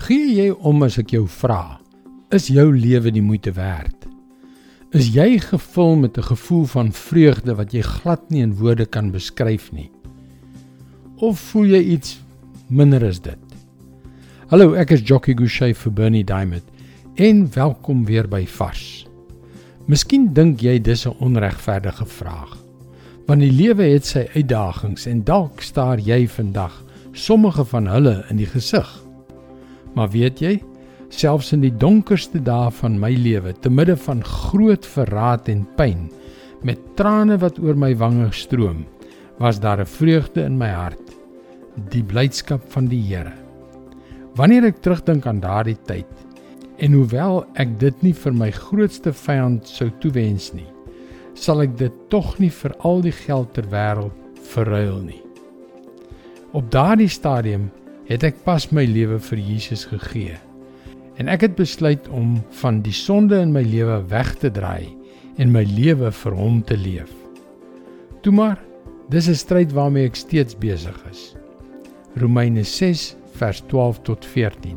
Gee jy om as ek jou vra? Is jou lewe die moeite werd? Is jy gevul met 'n gevoel van vreugde wat jy glad nie in woorde kan beskryf nie? Of voel jy iets minder as dit? Hallo, ek is Jockey Gouchee vir Bernie Diamond en welkom weer by Vars. Miskien dink jy dis 'n onregverdige vraag. Want die lewe het sy uitdagings en dalk staar jy vandag sommige van hulle in die gesig. Maar weet jy, selfs in die donkerste dae van my lewe, te midde van groot verraad en pyn, met trane wat oor my wange stroom, was daar 'n vreugde in my hart, die blydskap van die Here. Wanneer ek terugdink aan daardie tyd, en hoewel ek dit nie vir my grootste vyand sou toewens nie, sal ek dit tog nie vir al die geld ter wêreld verruil nie. Op daardie stadium het ek pas my lewe vir Jesus gegee. En ek het besluit om van die sonde in my lewe weg te draai en my lewe vir hom te leef. Toe maar, dis 'n stryd waarmee ek steeds besig is. Romeine 6 vers 12 tot 14.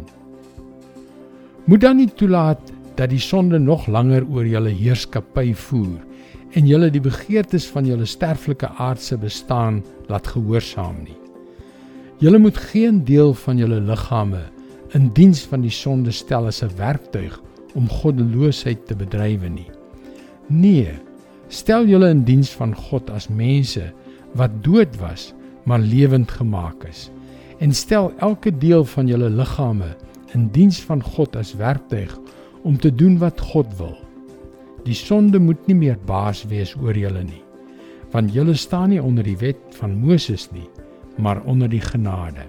Moet dan nie toelaat dat die sonde nog langer oor julle heerskappy voer en julle die begeertes van julle sterflike aardse bestaan laat gehoorsaam nie. Julle moet geen deel van julle liggame in diens van die sonde stel as 'n werktuig om goddeloosheid te bedrywe nie. Nee, stel julle in diens van God as mense wat dood was, maar lewend gemaak is. En stel elke deel van julle liggame in diens van God as werktuig om te doen wat God wil. Die sonde moet nie meer baas wees oor julle nie, want julle staan nie onder die wet van Moses nie maar onder die genade.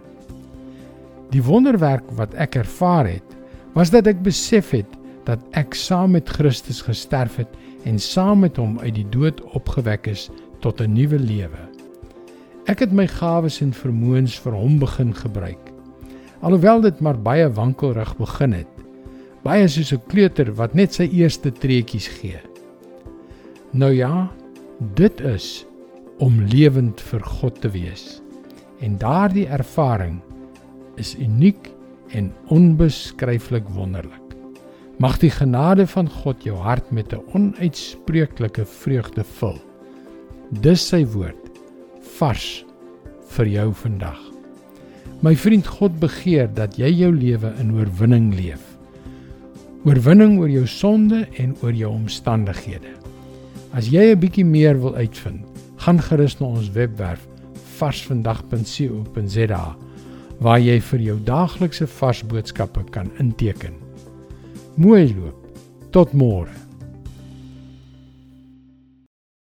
Die wonderwerk wat ek ervaar het, was dat ek besef het dat ek saam met Christus gesterf het en saam met hom uit die dood opgewek is tot 'n nuwe lewe. Ek het my gawes en vermoëns vir hom begin gebruik. Alhoewel dit maar baie wankelrig begin het, baie soos 'n kleuter wat net sy eerste treetjies gee. Nou ja, dit is om lewend vir God te wees en daardie ervaring is uniek en onbeskryflik wonderlik. Mag die genade van God jou hart met 'n onuitspreeklike vreugde vul. Dis sy woord vars vir jou vandag. My vriend God begeer dat jy jou lewe in oorwinning leef. Oorwinning oor jou sonde en oor jou omstandighede. As jy 'n bietjie meer wil uitvind, gaan gerus na ons webwerf varsvandag.co.za waar jy vir jou daaglikse vars boodskappe kan inteken. Mooi loop. Tot môre.